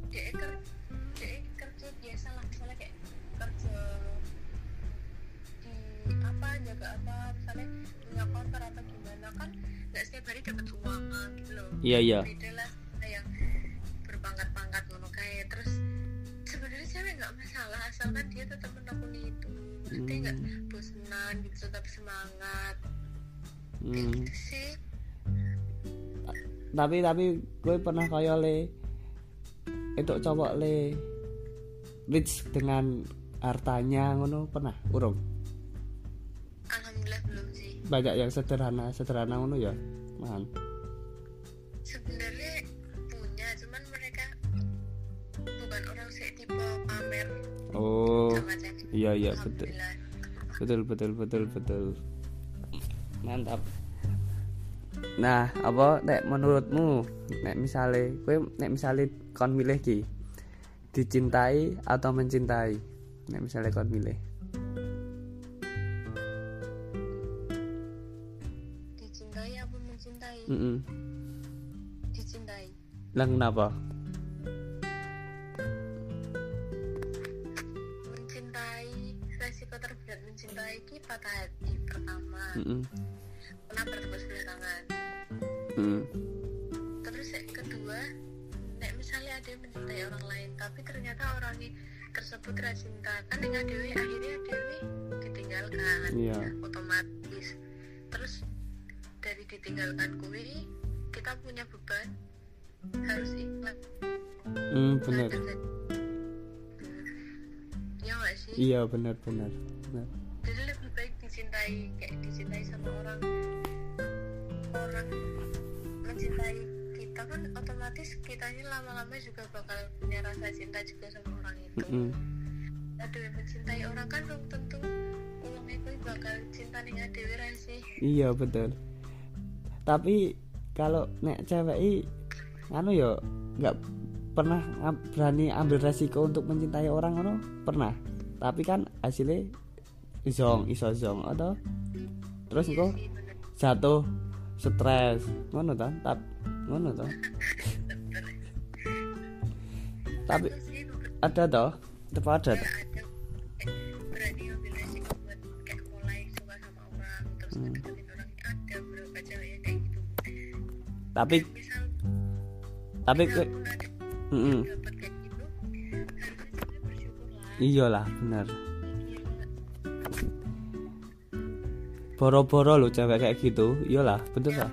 dia ker dia kerja biasa lah misalnya kayak kerja di apa jaga apa misalnya punya kantor atau gimana kan nggak setiap hari dapat uang gitu loh. Iya iya. Beda lah sama yang berpangkat-pangkat ngono kayak terus sebenarnya cewek nggak masalah asalkan dia tetap menekuni itu. Nggak bosenan gitu tetap semangat. Hmm. gitu sih. Tapi tapi gue pernah kaya le itu cowok le. Rich dengan hartanya ngono pernah? Urung? Alhamdulillah belum sih. Banyak yang sederhana sederhana ngono ya man sebenarnya punya cuman mereka bukan orang sih tipe pamer. Oh iya iya betul. Betul betul betul betul. Mantap nah apa nek menurutmu nek misale kowe nek misale kon milih ki dicintai atau mencintai? Nek misale kon milih. Dicintai apa mencintai? Mm dicintai. Lah kenapa? Mencintai resiko terberat mencintai ini patah hati pertama. Mm pernah tidak cinta. Kan dengan dewi akhirnya dewi ditinggalkan. Iya. Otomatis. Terus dari ditinggalkan kuwi kita punya beban. Harus ikhlas hmm bener ya nggak? Sih? Iya bener bener bener jadi lebih baik dicintai kayak dicintai sama orang. Orang mencintai kita kan otomatis kitanya lama-lama juga bakal punya rasa cinta juga sama orang itu. Mm-mm. Aduh mencintai orang kan belum tentu uang itu bakal cinta nih adewe ra sih iya betul. Tapi kalau nek cewek i anu yo nggak pernah berani ambil resiko untuk mencintai orang ngono? Pernah. Tapi kan hasilnya zong iso zong atau? Terus sih bener. jatuh stres ngono ta? Tap ngono ta? Tapi ada toh? Tetap ada toh gitu harusnya sebenarnya bersyukur lah. Iyalah bener. Gila. boro-boro lo cewek kayak gitu. Iyalah bener lah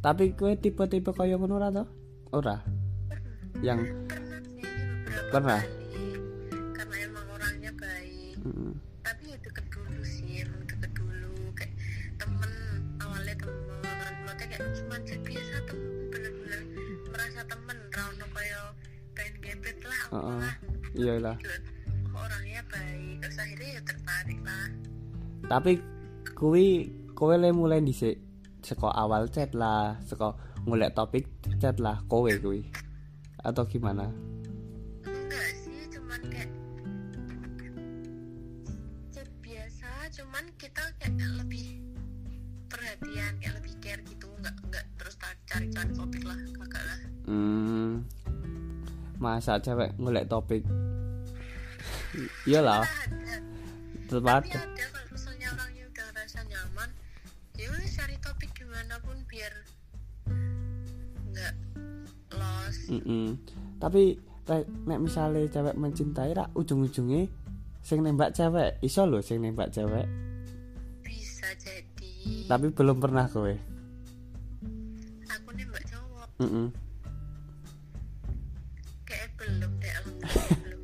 tapi kue tipe-tipe kaya ngono ora toh? Ora. Yang pernah? Karena emang orangnya baik. Mm, tapi ya deket dulu sih emang deket dulu. Kayak temen awalnya temen. Maksudnya kayak cuma biasa temen bener-bener merasa temen. Rano kayak pengen gebet lah apa Heeh. lah. Iyalah Gitu. orangnya baik terus akhirnya ya tertarik lah. Tapi kuwi kowe le mulai dhisik saka awal chat lah saka ngolek topik chat lah kowe kuwi. Atau gimana? Enggak sih cuman kayak chat biasa cuman kita kayak lebih perhatian kayak lebih care gitu. Enggak enggak terus ta- cari-cari topik lah kagak lah. Hmm, masa cewek ngolek topik? Iyalah. Tapi ada lost Mm-mm. tapi nek misalnya cewek mencintai rak ujung-ujungnya sing nembak cewek. Iso lho sing nembak cewek. Bisa jadi. Tapi belum pernah kowe. Aku nembak cowok. Mm-mm. kayak belum deh alhamdulillah belum.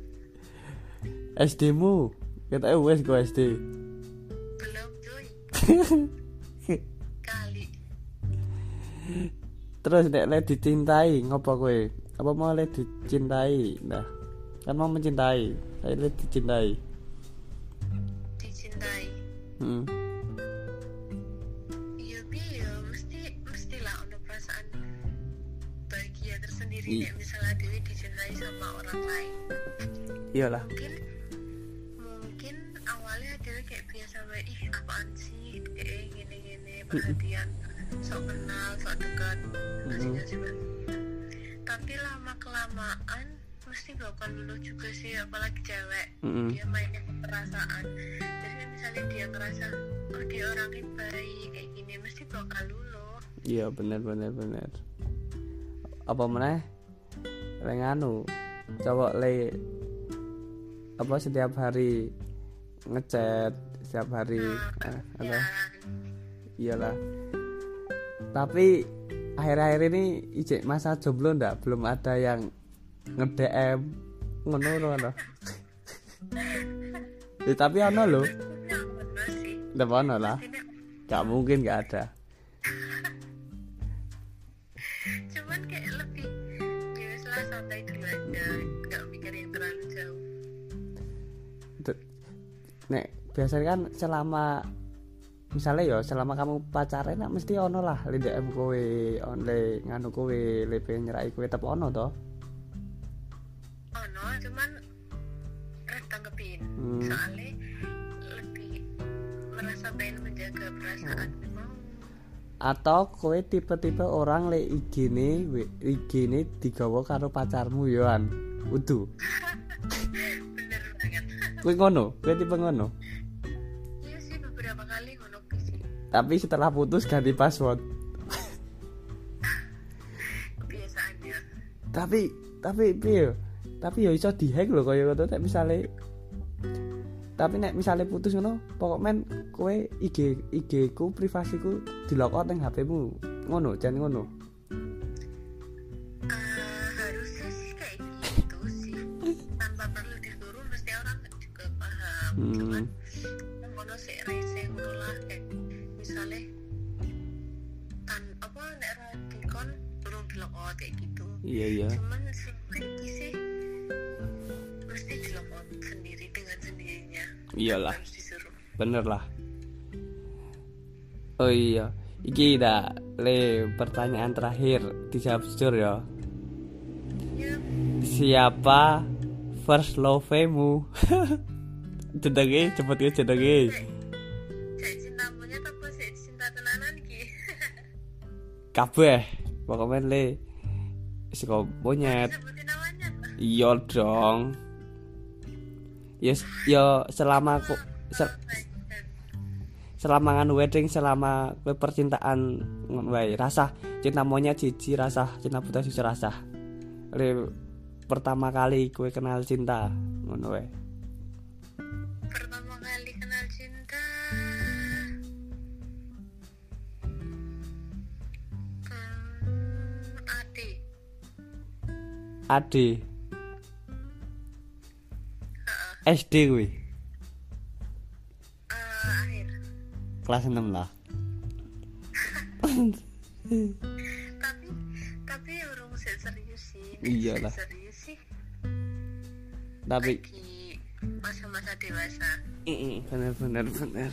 SD mu? Kita wes go SD belum cuy terus nek le dicintai ngopo kowe? Apa mau le dicintai? Nah kan mau mencintai. Saya le dicintai. Dicintai? Mm. iya bi ya mesti mestilah perasaan bahagia tersendiri I- misalnya Dewi dicintai sama orang lain. Iyalah. Mungkin mungkin awalnya Dewi kayak biasa wae ih apaan sih? Eh gini gini perhatian sok kenal sok dekat. Kasih perhatian tapi lama kelamaan mesti bakal luluh juga sih apalagi cewek. Mm-mm. dia mainnya perasaan. Jadi misalnya dia ngerasa oh dia orangnya baik kayak gini mesti bakal luluh iya bener bener bener. Apa meneh? Le nganu cowok le apa setiap hari ngechat setiap hari nah eh, ya apa? iyalah tapi akhir-akhir ini ijek masa jomblo ndak? Belum ada yang nge-DM ngono ngono. Ya, tapi ono sih ndak ono lah. Ini gak mungkin gak ada. Cuman kayak lebih ya wes lah santai dulu aja. Nggak mikir yang terlalu jauh. Itu- nek biasanya kan selama misalnya ya selama kamu pacaran nak mesti ono lah le DM kowe on le nganu kowe le pengen nyerai kowe tetep ono to oh no cuman eh tanggepin Hmm. soalnya lebih merasa pengen menjaga perasaan mau atau kowe tipe-tipe orang le IG ne IG ne digawa karo pacarmu yoan udu. Bener banget. Kowe ngono? Kowe tipe ngono tapi setelah putus ganti password. Tapi tapi piye tapi ya iso dihack lho kaya ngono nek misale tapi nek misale putus ngono pokok men kowe IG IG ku privasiku dilokot ning HP-mu ngono jan ngono. Eh, kayak gitu. Iya iya. Cuman sebenarnya sih mesti dilokot sendiri dengan sendirinya. Iyalah. Bener lah. Oh iya. Iki dah le pertanyaan terakhir. Dijawab jujur ya. Ya siapa first love-mu? Jenenge cepet ya jenenge ki? Kabeh pokoknya le saka monyet iya dong. Ya ya selama ku sel- selama nganu wedding selama kowe percintaan wae rasa cinta monyet siji rasa cinta buta siji rasa le pertama kali kowe kenal cinta ngono wae ade SD kuwi? Eh, akhir. Kelas 6 lah. Tapi tapi urung serius sih. Iyalah. Serius sih tapi masa-masa dewasa. Bener bener bener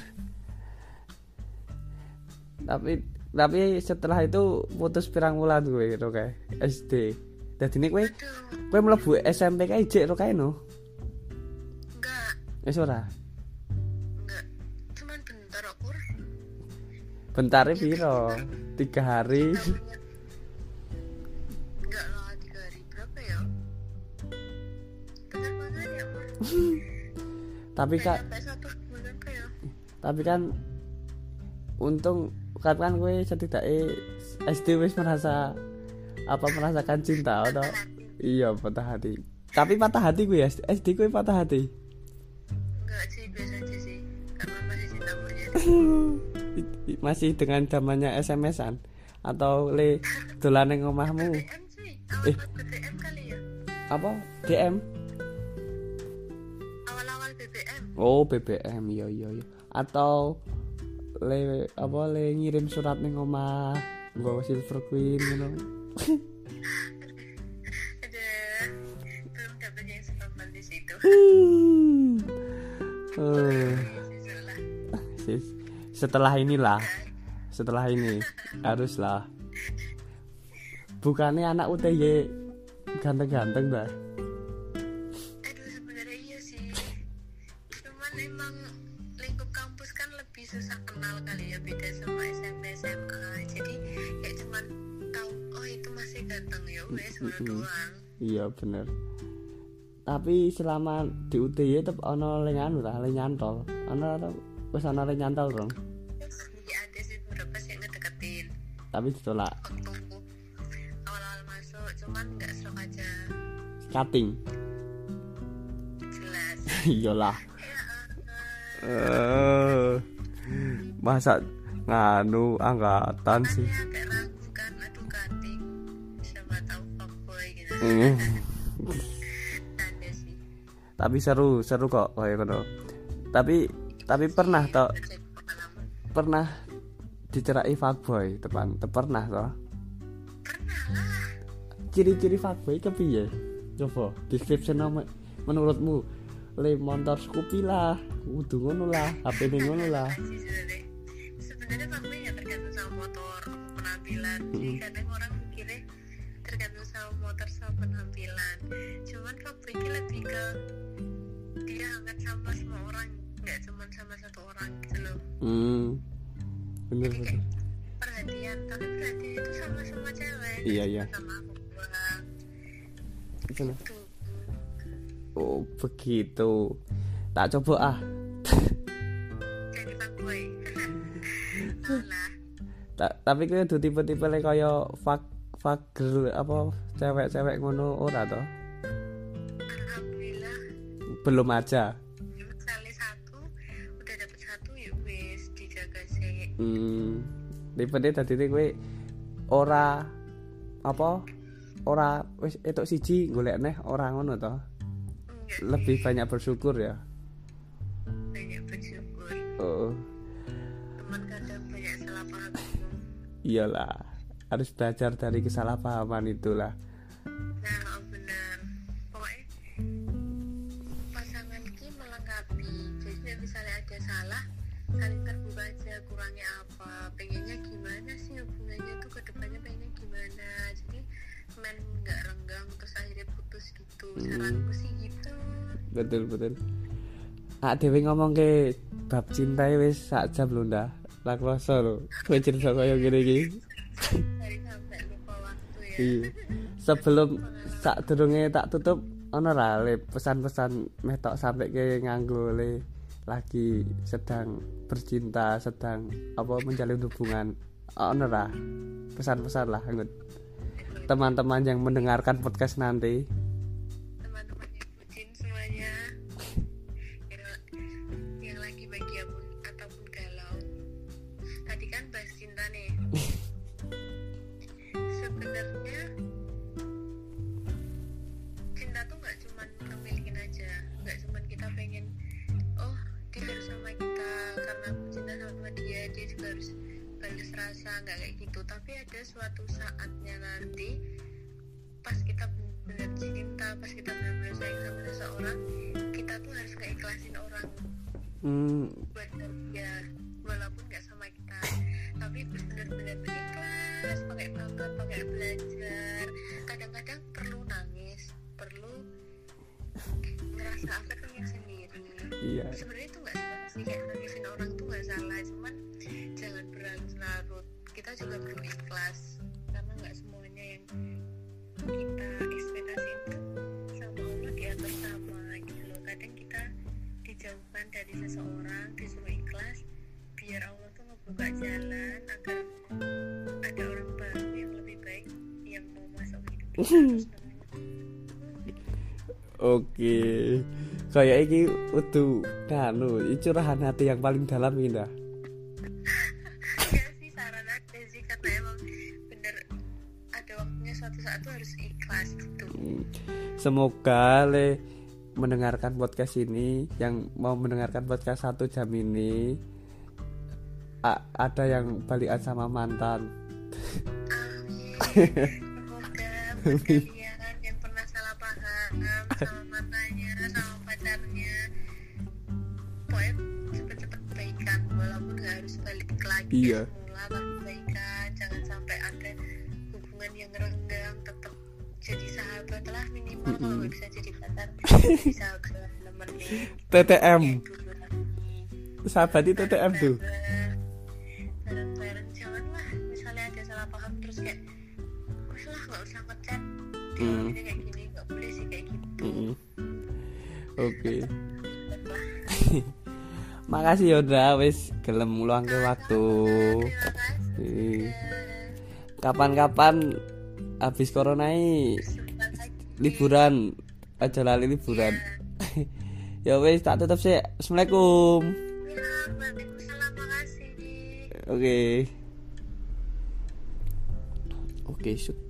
tapi tapi setelah itu putus pirang bulan gue gitu kayak SD jadi gue aduh. gue melebu SMP kayak lo kayak no? Enggak. Wis ora? Enggak. Cuman bentar aku bentar piro? tiga hari. enggak lah tiga hari. Berapa ya? Ya tapi kak kayak tapi kan untung kan kan gue setidaknya SD wis merasa apa merasakan cinta atau iya patah hati. Tapi patah hati gue ya SD gue patah hati? Enggak sih biasa aja sih. Karena masih cinta monyet. Masih dengan zamannya SMS-an atau le dolan ning omahmu? BBM sih. Eh. ya. Apa? DM awal-awal BBM oh BBM iya iya iya. Atau le apa le ngirim surat ning omah nggawa silver queen ngono dapat yang seromantis itu Eh, Jujur lah. sis. setelah inilah setelah ini haruslah bukannya anak UTY ganteng-ganteng dah aduh iya bener. Tapi selama di UTY tetep ono le nganu lah le nyantol. Ono ora wis ono le nyantol dong iya ada sih beberapa sih ngedeketin. Tapi ditolak. Awal-awal masuk cuman nggak serok aja. Cutting. Jelas. Iyalah. Ya ampun. eh masa nganu angkatan sih tapi seru seru kok kayak gitu tapi tapi pernah toh? Jadi pernah dicerai fuckboy teman? Te- pernah toh? Ciri-ciri fuckboy kepiye coba description nama menurutmu. Le motor Scoopy lah. Kudu ngono lah HP ini ngono lah. Sebenarnya faktornya nggak tergantung sama motor penampilan. Sih kadang orang faktornya lebih ke dia hangat sama semua orang nggak cuma sama satu orang gitu loh. Hmm. Bener jadi bener. kayak perhatian tapi perhatian itu sama semua cewek. Iya, iya. sama aku doang. Tuh oh begitu. Tak coba ah. Jadi fuckboy salah. Ta- tapi kowe kudu tipe-tipe kaya fak fak girl apa cewek-cewek ngono ora to? Belum aja. satu udah dapet satu ya wes dijaga sih Hmm. Tipene dadi kowe ora apa ora wis etuk siji golek neh ora ngono to. Lebih banyak bersyukur ya. banyak bersyukur Oh, teman kadang banyak salah paham iyalah. Harus belajar dari kesalahpahaman itulah. Betul betul. Ah dhewe ngomong ke bab cinta wis sak jam lho ndak. Lah kroso lho. Kowe cerita lupa waktu ya Iya. Sebelum sak durunge tak tutup ono pesan-pesan metok sampai ke nganggo le lagi sedang bercinta, sedang apa menjalin hubungan. Ono pesan-pesan lah teman-teman yang mendengarkan podcast nanti. Pas kita benar-benar sayang sama seseorang kita tuh harus keikhlasin orang. Hmm, buat dia walaupun nggak sama kita tapi benar-benar berikhlas pakai banget pakai belajar. Kadang-kadang perlu nangis perlu ngerasa afeknya sendiri. Iya. sebenarnya itu nggak salah sih kayak nangisin orang tuh nggak salah cuman jangan berlarut-larut. Kita juga perlu ikhlas seseorang disuruh ikhlas biar Allah tuh ngebuka jalan agar ada orang baru yang lebih baik yang mau masuk hidup kita Oke. Kayak iki utuh kanu, curahan hati yang paling dalam ini dah. ya sih saran aja sih karena emang bener ada waktunya suatu saat tuh harus ikhlas gitu Semoga le mendengarkan podcast ini yang mau mendengarkan podcast satu jam ini a- ada yang balikan sama mantan. amin semoga kalian yang pernah salah paham sama matanya sama pacarnya pokoknya cepet-cepet baikan walaupun gak harus balik lagi Iya. baikan jangan sampai ada hubungan yang renggang tetap jadi sahabat lah minimal kalau nggak bisa TTM, sahabat itu TTM tuh. Oke. Makasih Yoda wis gelem ngluangke waktu. Ih. Kapan-kapan habis corona liburan aja lali liburan. ya wis tak tutup sih. Assalamualaikum. Oke. Oke, syuk-